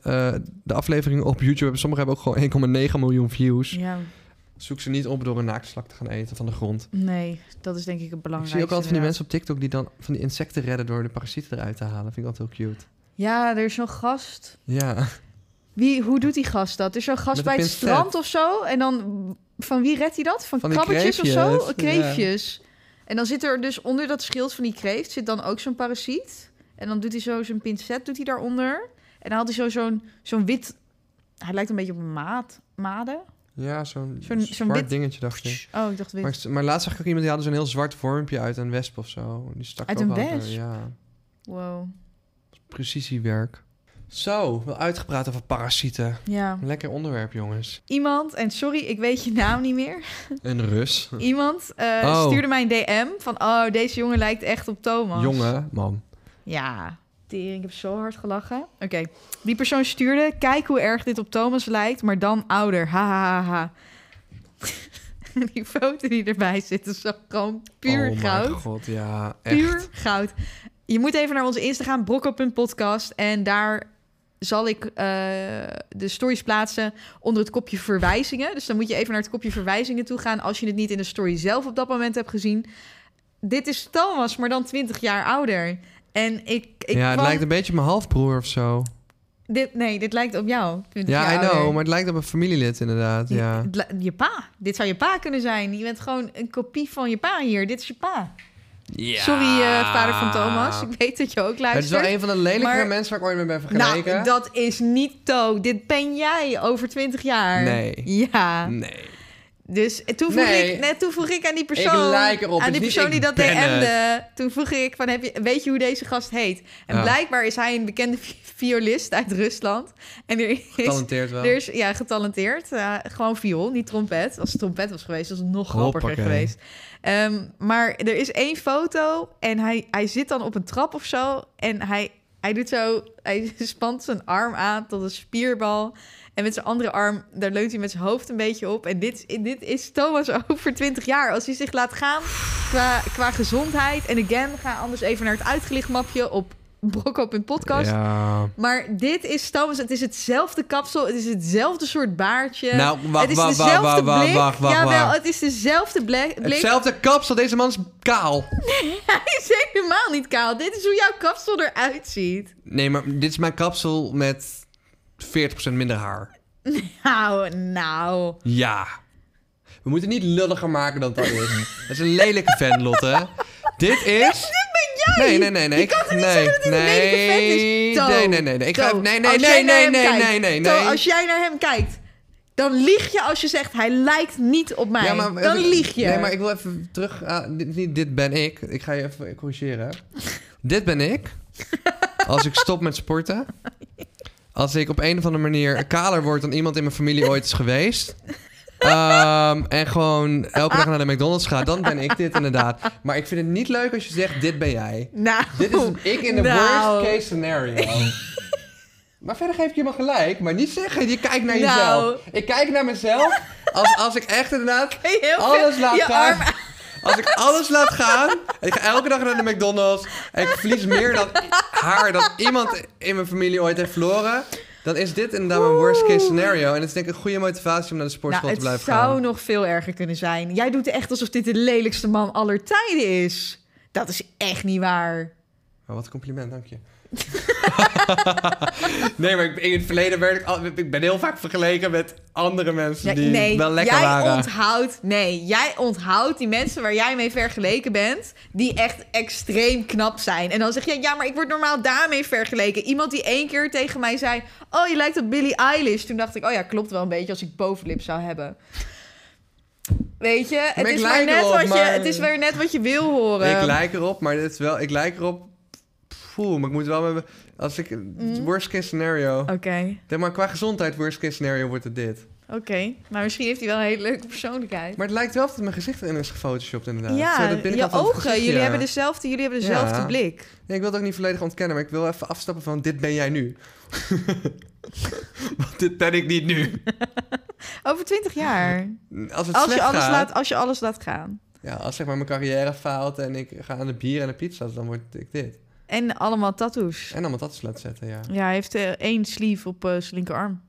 De afleveringen op YouTube, hebben sommige hebben ook gewoon 1,9 miljoen views. Ja, Zoek ze niet op door een naaktslak te gaan eten van de grond. nee, dat is denk ik het Ik belangrijkste. zie ook altijd van die mensen op TikTok die dan van die insecten redden door de parasieten eruit te halen. Vind ik altijd heel cute. Ja, er is zo'n gast. Ja. Wie, hoe doet die gast dat? Er is zo'n gast Met bij het strand of zo. En dan, van wie redt hij dat? Van, Van krabbetjes of zo? kreeftjes. En dan zit er dus onder dat schild van die kreeft... zit dan ook zo'n parasiet. En dan doet hij zo zijn pincet doet hij daaronder. En dan had hij zo zo'n zo'n wit... Hij lijkt een beetje op een maat, made. Ja, zo'n Zo'n- zwart wit- dingetje dacht ik. Oh, ik dacht wit. Maar, maar laatst zag ik ook iemand die had zo'n heel zwart vormpje uit een wesp of zo. Die stak Uit ook een? Ja, Wow. precisiewerk. Zo, wel uitgepraat over parasieten. Ja. Lekker onderwerp, jongens. Iemand, en sorry, ik weet je naam niet meer. Een Rus. Iemand eh, Oh. stuurde mij een DM van... Oh, deze jongen lijkt echt op Thomas. Jongen, man. Ja, tering, ik heb zo hard gelachen. Oké, die persoon stuurde... Kijk hoe erg dit op Thomas lijkt, maar dan ouder. Ha, ha, ha, ha. die foto die erbij zit is zo gewoon puur oh goud. god, ja. Echt. Puur goud. Je moet even naar onze Instagram, brokko.podcast. En daar zal ik eh, de stories plaatsen onder het kopje verwijzingen. Dus dan moet je even naar het kopje verwijzingen toe gaan... als je het niet in de story zelf op dat moment hebt gezien. Dit is Thomas, maar dan 20 jaar ouder. En ik, ik ja, het kwam- lijkt een beetje op mijn halfbroer of zo. dit, nee, dit lijkt op jou. 20 Ja, I know, maar het lijkt op een familielid inderdaad, ja. Je pa. Dit zou je pa kunnen zijn. Je bent gewoon een kopie van je pa hier. Dit is je pa. Sorry, eh, vader van Thomas. Ik weet dat je ook Het is luistert. wel een van de lelijkere Maar- mensen waar ik ooit mee ben vergeleken. Nou, dat is niet To. Dit ben jij over 20 jaar. Nee. Ja. Nee. Dus toen vroeg, Nee. ik, net toen vroeg ik aan die persoon... Erop. Aan die persoon die dat DM'de. Toen vroeg ik van, heb je, weet je hoe deze gast heet? En blijkbaar is hij een bekende vi- violist uit Rusland. En er is... Getalenteerd wel. Er is, ja, getalenteerd. Gewoon viool, niet trompet. Als het trompet was geweest, was het nog grappiger Hoppakee. geweest. Ehm, maar er is één foto en hij, hij zit dan op een trap of zo. En hij, hij doet zo, hij spant zijn arm aan tot een spierbal. En met zijn andere arm, daar leunt hij met zijn hoofd een beetje op. En dit, dit is Thomas over 20 jaar. Als hij zich laat gaan qua, qua gezondheid. En again, ga anders even naar het uitgelicht mapje op brokko.podcast. Ja. Maar dit is Thomas, het is hetzelfde kapsel, het is hetzelfde soort baardje. Nou, wacht, het is wacht, dezelfde wacht, wacht, blik. wacht, wacht, Jawel, het is dezelfde blik. Hetzelfde kapsel, deze man is kaal. Hij is helemaal niet kaal. Dit is hoe jouw kapsel eruit ziet. Nee, maar dit is mijn kapsel met 40% minder haar. Nou, nou. Ja. We moeten het niet lulliger maken dan het al is. Het is een lelijke fan, Lotte. Dit is... Dit Nee, nee, nee, nee. Je kan toch niet nee, zeggen dat hij een nee, lelijke vent is? Nee, nee, nee, nee. Ik ga, nee, nee, nee, nee, nee, kijkt, nee, nee, als jij naar hem kijkt, dan lieg je als je zegt hij lijkt niet op mij. dan lieg je. Nee, maar ik wil even terug. dit, dit ben ik. Ik ga je even corrigeren. dit ben ik. Als ik stop met sporten. Als ik op een of andere manier kaler word dan iemand in mijn familie ooit is geweest. Ehm, en gewoon elke dag naar de McDonald's ga, dan ben ik dit inderdaad. Maar ik vind het niet leuk als je zegt, dit ben jij. Nou, Dit is ik in de Nou. worst case scenario. maar verder geef ik je maar gelijk. Maar niet zeggen, je kijkt naar Nou. jezelf. Ik kijk naar mezelf als, als ik echt inderdaad alles laat gaan. Als ik alles laat gaan. En ik ga elke dag naar de McDonald's. En ik verlies meer dan haar dan iemand in mijn familie ooit heeft verloren. Dan is dit inderdaad mijn worst case scenario. En het is denk ik een goede motivatie om naar de sportschool nou, te het blijven zou gaan. nog veel erger kunnen zijn. Jij doet echt alsof dit de lelijkste man aller tijden is. Dat is echt niet waar. Oh, wat een compliment, dank je. nee, maar in het verleden werd ik, al, ik ben heel vaak vergeleken met andere mensen Nee, die nee, wel lekker jij waren. onthoudt... Nee, jij onthoudt die mensen waar jij mee vergeleken bent... die echt extreem knap zijn. En dan zeg je, ja, maar ik word normaal daarmee vergeleken. Iemand die één keer tegen mij zei... oh, je lijkt op Billie Eilish. Toen dacht ik, oh ja, klopt wel een beetje... als ik bovenlip zou hebben. Weet je, het is, maar net erop, wat je, het is weer net wat je wil horen. Ik lijk erop, maar dit is wel, ik lijk erop. Poeh, maar ik moet wel met, als ik Mm. worst case scenario. Oké, Denk maar qua gezondheid worst case scenario wordt het dit. oké. Maar misschien heeft hij wel een hele leuke persoonlijkheid. Maar het lijkt wel of het mijn gezicht erin is gefotoshopt inderdaad. ja, dat je ogen, jullie hebben, dezelfde, jullie hebben dezelfde Ja. blik. Nee, ik wil het ook niet volledig ontkennen, maar ik wil even afstappen van dit ben jij nu. Want dit ben ik niet nu. Over twintig jaar. Als het Als je, alles gaat, laat, als je alles laat gaan. ja, als zeg maar mijn carrière faalt en ik ga aan de bier en de pizza's, dan word ik dit. En allemaal tattoos. En allemaal dat laten zetten, ja. Ja, hij heeft eh, één sleeve op eh, zijn linkerarm.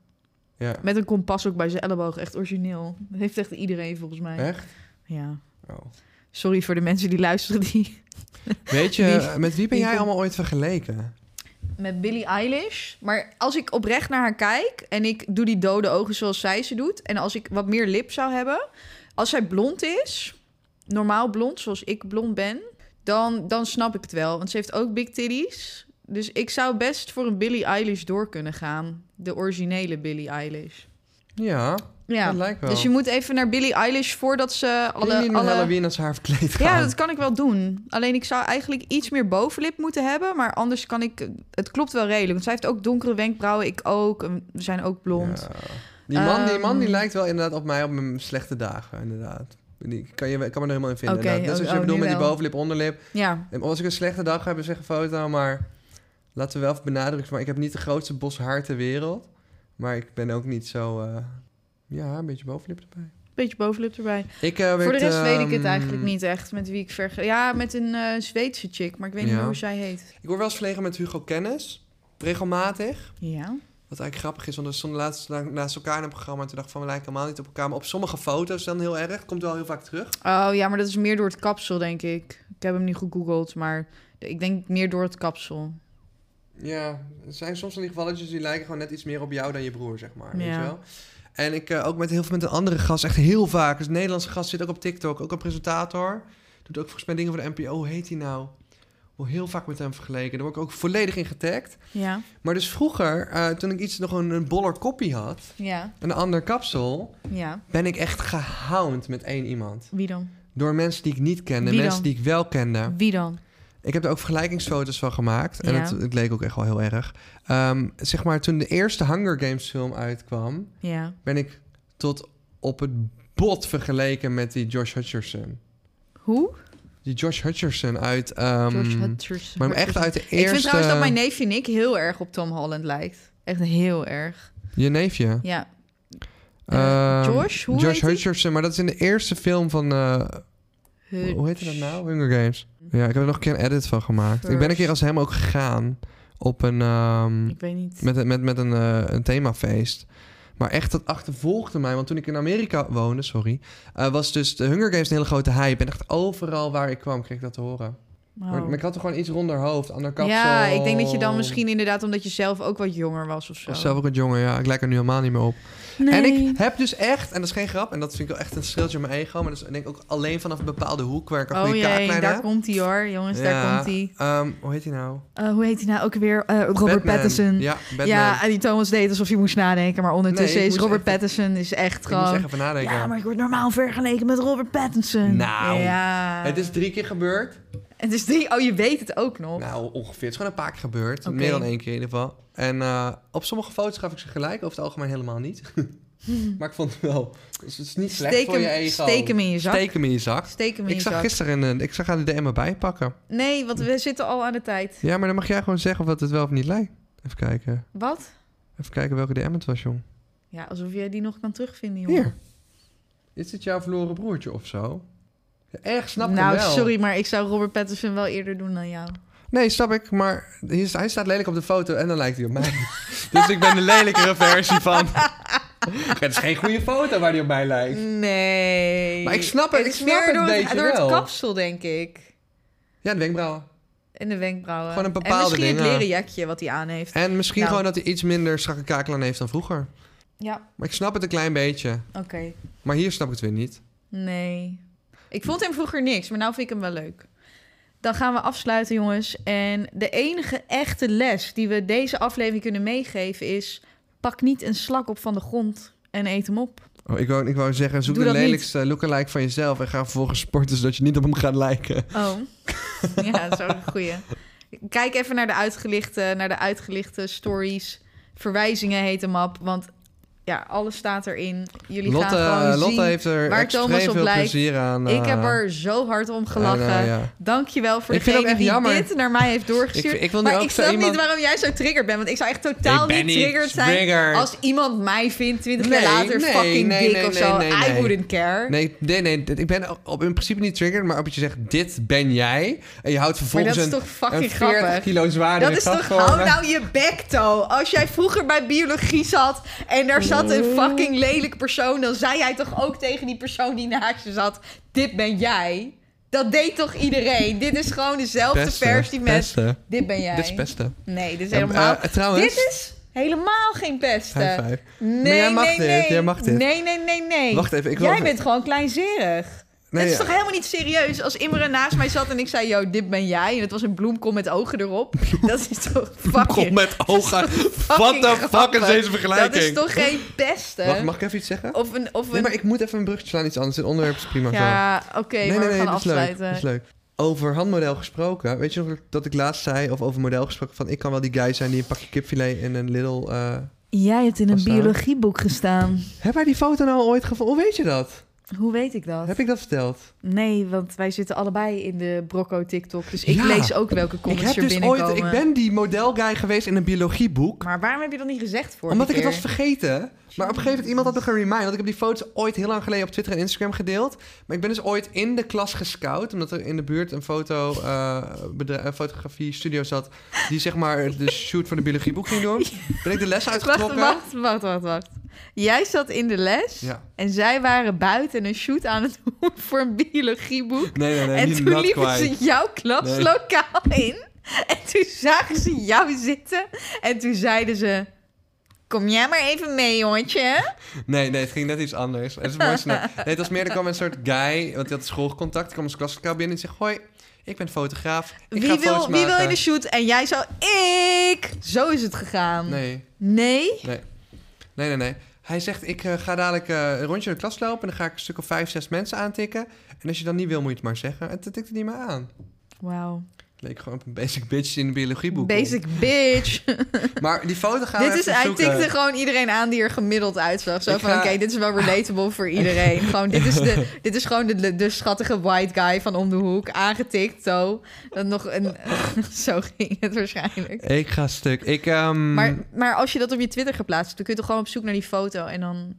ja. Met een kompas ook bij zijn elleboog. Echt origineel. Dat heeft echt iedereen volgens mij. Echt? Ja. Oh. Sorry voor de mensen die luisteren die... Weet je, Wie- met wie ben jij allemaal ooit vergeleken? Met Billie Eilish. Maar als ik oprecht naar haar kijk... en ik doe die dode ogen zoals zij ze doet... en als ik wat meer lip zou hebben... als zij blond is... normaal blond, zoals ik blond ben... dan, dan snap ik het wel. Want ze heeft ook big titties. Dus ik zou best voor een Billie Eilish door kunnen gaan. De originele Billie Eilish. Ja, Ja, dat lijkt wel. dus je moet even naar Billie Eilish voordat ze Alle, niet alle... Halloween haar verkleed gaan. Ja, dat kan ik wel doen. Alleen ik zou eigenlijk iets meer bovenlip moeten hebben. Maar anders kan ik... Het klopt wel redelijk. Want zij heeft ook donkere wenkbrauwen. Ik ook. We zijn ook blond. Ja. Die, man, die man die Ehm. lijkt wel inderdaad op mij op mijn slechte dagen, inderdaad. Die kan, je, kan me er helemaal in vinden. Net zoals oh, je oh, bedoelt met die bovenlip, onderlip. Ja. En als ik een slechte dag heb, zeg een foto. Maar laten we wel even benadrukken. Maar ik heb niet de grootste bos haar ter wereld. Maar ik ben ook niet zo... eh, ja, een beetje bovenlip erbij. Beetje bovenlip erbij. Ik, eh, Voor de rest weet ik het ehm, eigenlijk niet echt. Met wie ik vergelijk. Ja, met een eh Zweedse chick. Maar ik weet niet meer hoe zij heet. Ik word wel eens verlegen met Hugo Kennis. Regelmatig. Ja. Wat eigenlijk grappig is, want we stonden laatst na- naast elkaar in een programma... en toen dacht ik van, we lijken helemaal niet op elkaar. Maar op sommige foto's dan heel erg. Komt wel heel vaak terug. Oh ja, maar dat is meer door het kapsel, denk ik. Ik heb hem niet gegoogeld. Maar ik denk meer door het kapsel. Ja, er zijn soms van die gevalletjes die lijken gewoon net iets meer op jou dan je broer, zeg maar. Weet Ja. je wel? En ik eh, ook met heel veel met een andere gast, echt heel vaak. Dus een Nederlandse gast zit ook op TikTok, ook een presentator. Doet ook volgens mij dingen voor de NPO. Hoe heet hij nou? Word heel vaak met hem vergeleken. Daar word ik ook volledig in getagd. Ja. Maar dus vroeger, eh, toen ik iets nog een, een boller koppie had, Ja. een ander kapsel, Ja. ben ik echt gehound met één iemand. Wie dan? Door mensen die ik niet kende, Wie mensen dan? die ik wel kende. Wie dan? Ik heb er ook vergelijkingsfoto's van gemaakt. En Ja. het, het leek ook echt wel heel erg. Ehm, zeg maar, toen de eerste Hunger Games film uitkwam... Ja. ben ik tot op het bot vergeleken met die Josh Hutcherson. Hoe? Die Josh Hutcherson uit... ehm, Hutcherson. maar hem echt uit de eerste... Ik vind trouwens dat mijn neefje Nick heel erg op Tom Holland lijkt. Echt heel erg. Je neefje. Ja. Ehm, Josh? Hoe Josh? Hutcherson, maar dat is in de eerste film van... eh, hoe heet dat nou? Hunger Games. Ja, ik heb er nog een keer een edit van gemaakt. Ik ben een keer als hem ook gegaan op een... ehm, Ik weet niet. Met, met, met een, eh, een themafeest. Maar echt, dat achtervolgde mij. Want toen ik in Amerika woonde, sorry... eh, was dus de Hunger Games een hele grote hype. En echt overal waar ik kwam, kreeg ik dat te horen. Maar, maar ik had er gewoon iets ronder hoofd, ander kapsel. ja, ik denk dat je dan misschien inderdaad omdat je zelf ook wat jonger was of zo. Of zelf ook wat jonger, ja. Ik lijk er nu helemaal niet meer op. Nee. En ik heb dus echt, en dat is geen grap, en dat vind ik wel echt een schildje op mijn ego, maar dat is denk ik ook alleen vanaf een bepaalde hoek waar ik een Oh goede jee, kaaklijn daar komt hij hoor, jongens, Ja, daar komt hij. ehm, hoe heet hij nou? hoe heet hij nou ook weer? Eh, Robert Batman. Pattinson. Ja, Batman. Ja, en die Thomas deed alsof je moest nadenken, maar ondertussen Nee, is Robert echt- Pattinson is echt gewoon... echt nadenken. Ja, maar ik word normaal vergeleken met Robert Pattinson. Nou, ja. Het is drie keer gebeurd. Het is drie... Oh, je weet het ook nog. Nou, ongeveer. Het is gewoon een paar keer gebeurd. Meer dan één keer in ieder geval. En eh, op sommige foto's gaf ik ze gelijk, over het algemeen helemaal niet. maar ik vond het wel... Dus het is niet slecht Steek voor je ego. steek hem in je zak. Steek hem in je zak. Steek hem in Ik je zag zak. gisteren, een, ik zag aan de DM erbij pakken. Nee, want we zitten al aan de tijd. Ja, maar dan mag jij gewoon zeggen wat het wel of niet lijkt. Even kijken. Wat? Even kijken welke DM het was, jong. Ja, alsof jij die nog kan terugvinden, jongen. Hier. Is dit jouw verloren broertje of zo? Erg snap ik nou, wel. sorry, maar ik zou Robert Pattinson wel eerder doen dan jou. Nee, snap ik. Maar hij staat lelijk op de foto en dan lijkt hij op mij. dus ik ben de lelijkere versie van... het is geen goede foto waar hij op mij lijkt. Nee. Maar ik snap het, Het ik snap het door, een beetje door het kapsel, denk ik. Ja, de wenkbrauwen. En de wenkbrauwen. Gewoon een en bepaalde misschien het leren jakje wat hij aan heeft. En misschien Nou. gewoon dat hij iets minder strakke kakel aan heeft dan vroeger. Ja, Maar ik snap het een klein beetje. oké. Maar hier snap ik het weer niet. Nee. Ik vond hem vroeger niks, maar nu vind ik hem wel leuk. Dan gaan we afsluiten, jongens. En de enige echte les die we deze aflevering kunnen meegeven is... pak niet een slak op van de grond en eet hem op. Oh, ik, wou, ik wou zeggen, zoek de dat niet. lelijkste lookalike van jezelf... en ga vervolgens sporten zodat je niet op hem gaat lijken. Oh, ja, dat is ook een goeie. Kijk even naar de uitgelichte, naar de uitgelichte stories. Verwijzingen heet de map, want ja, alles staat erin. Jullie Lotte, gaan gewoon Lotte zien. heeft er waar Thomas op veel lijkt. plezier aan. Ik eh, heb er zo hard om gelachen. en, eh, ja. Dankjewel voor Ik degene die jammer. dit naar mij heeft doorgestuurd. Ik- ik wil maar ik snap iemand- niet waarom jij zo triggerd bent. Want ik zou echt totaal niet triggerd zijn... als iemand mij vindt 20 Nee, jaar later nee, fucking nee, dik nee, of zo. I wouldn't care. Nee, nee, nee, ik ben op in principe niet triggered, maar op je zegt, dit ben jij. En je houdt maar vervolgens dat is een, toch fucking een 40 grappig? kilo zwaardere Dat is toch, hou nou je bek, To. Als jij vroeger bij biologie zat en daar zat een fucking lelijk persoon, dan zei jij toch ook tegen die persoon die naast je zat: Dit ben jij. Dat deed toch iedereen? Dit is gewoon dezelfde Beste, versie met: beste. Dit ben jij. Dit is beste. Nee, dit is helemaal. eh, trouwens, dit is helemaal geen five. Nee, Maar jij mag nee, dit, nee. jij mag dit. Nee, nee, nee, nee. Wacht even, ik Jij bent gewoon kleinzerig. Nee, het is ja. toch helemaal niet serieus als Imre naast mij zat en ik zei: Yo, dit ben jij. En het was een bloemkool met ogen erop. Dat is toch Kom fucking. met ogen. What fucking the fuck is deze vergelijking? Dat is toch geen beste? Wacht, mag ik even iets zeggen? Of een. Of een Nee, maar ik moet even een bruggetje slaan, iets anders. Dit onderwerp is prima zo. ja, oké, nee, maar nee, we gaan dat is leuk. afsluiten. Dat is leuk. Over handmodel gesproken. Weet je nog dat ik laatst zei, of over model gesproken, van ik kan wel die guy zijn die een pakje kipfilet in een Lidl... eh Jij hebt in een biologieboek gestaan. Heb hij die foto nou ooit gevonden? Hoe weet je dat? Hoe weet ik dat? Heb ik dat verteld? Nee, want wij zitten allebei in de Brocco TikTok. Dus ik Ja. lees ook welke Ik comments heb er dus binnenkomen. ooit, ik ben die modelguy geweest in een biologieboek. Maar waarom heb je dat niet gezegd voor Omdat ik het was vergeten. Maar op een gegeven moment iemand had nog een reminder. Want ik heb die foto's ooit heel lang geleden op Twitter en Instagram gedeeld. Maar ik ben dus ooit in de klas gescout. Omdat er in de buurt een foto, bedrijf, een fotografie studio zat. Die zeg maar de shoot voor de biologieboek ging doen. Ben ik de les uitgetrokken. wacht, wacht, wacht, wacht. Jij zat in de les Ja. en zij waren buiten een shoot aan het doen voor een biologieboek. Nee, nee, nee. en toen liepen quite. ze jouw klaslokaal in. En toen zagen ze jou zitten. En toen zeiden ze... Kom jij maar even mee, jongetje. Nee, nee, het ging net iets anders. Het is mooi snel. Nee, het was meer, er kwam een soort guy, want die had schoolcontact. Kwam als klaslokaal binnen en zei, hoi, ik ben fotograaf. Ik Wie ga wil, wie wil in maken." de shoot? En jij zo, ik. Zo is het gegaan. Nee, Nee? nee. Nee, nee, nee. Hij zegt, ik eh, ga dadelijk eh, een rondje de klas lopen... en dan ga ik een stuk of vijf, zes mensen aantikken. En als je dan niet wil, moet je het maar zeggen. En toen tikte hij me aan. Wauw. Leek gewoon op een basic bitch in een biologieboek. Basic bitch. Maar die foto gaan we dit is, hij zoeken. tikte gewoon iedereen aan die er gemiddeld uitzag. Zo Ik van, ga- oké, dit is wel relatable voor iedereen. gewoon, dit is, de, dit is gewoon de, de, de schattige white guy van om de hoek. Aangetikt, zo. Dan nog een... zo ging het waarschijnlijk. Ik ga stuk. Ik, ehm, Maar, maar als je dat op je Twitter geplaatst, dan kun je toch gewoon op zoek naar die foto. En dan...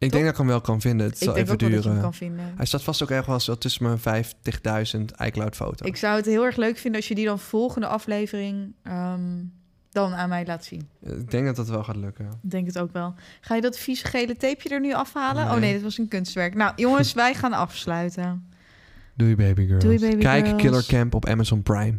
ik denk dat ik hem wel kan vinden. Het zal even dat duren. kan vinden. Hij staat vast ook ergens wel tussen mijn 50.000 iCloud foto's. Ik zou het heel erg leuk vinden als je die dan volgende aflevering ehm, dan aan mij laat zien. Ik denk dat dat wel gaat lukken. Ik denk het ook wel. Ga je dat vieze gele tapeje er nu afhalen? Oh Nee. dit was een kunstwerk. Nou, jongens, wij gaan afsluiten. Doei baby girls. Doei, baby Kijk girls. Killer Camp op Amazon Prime.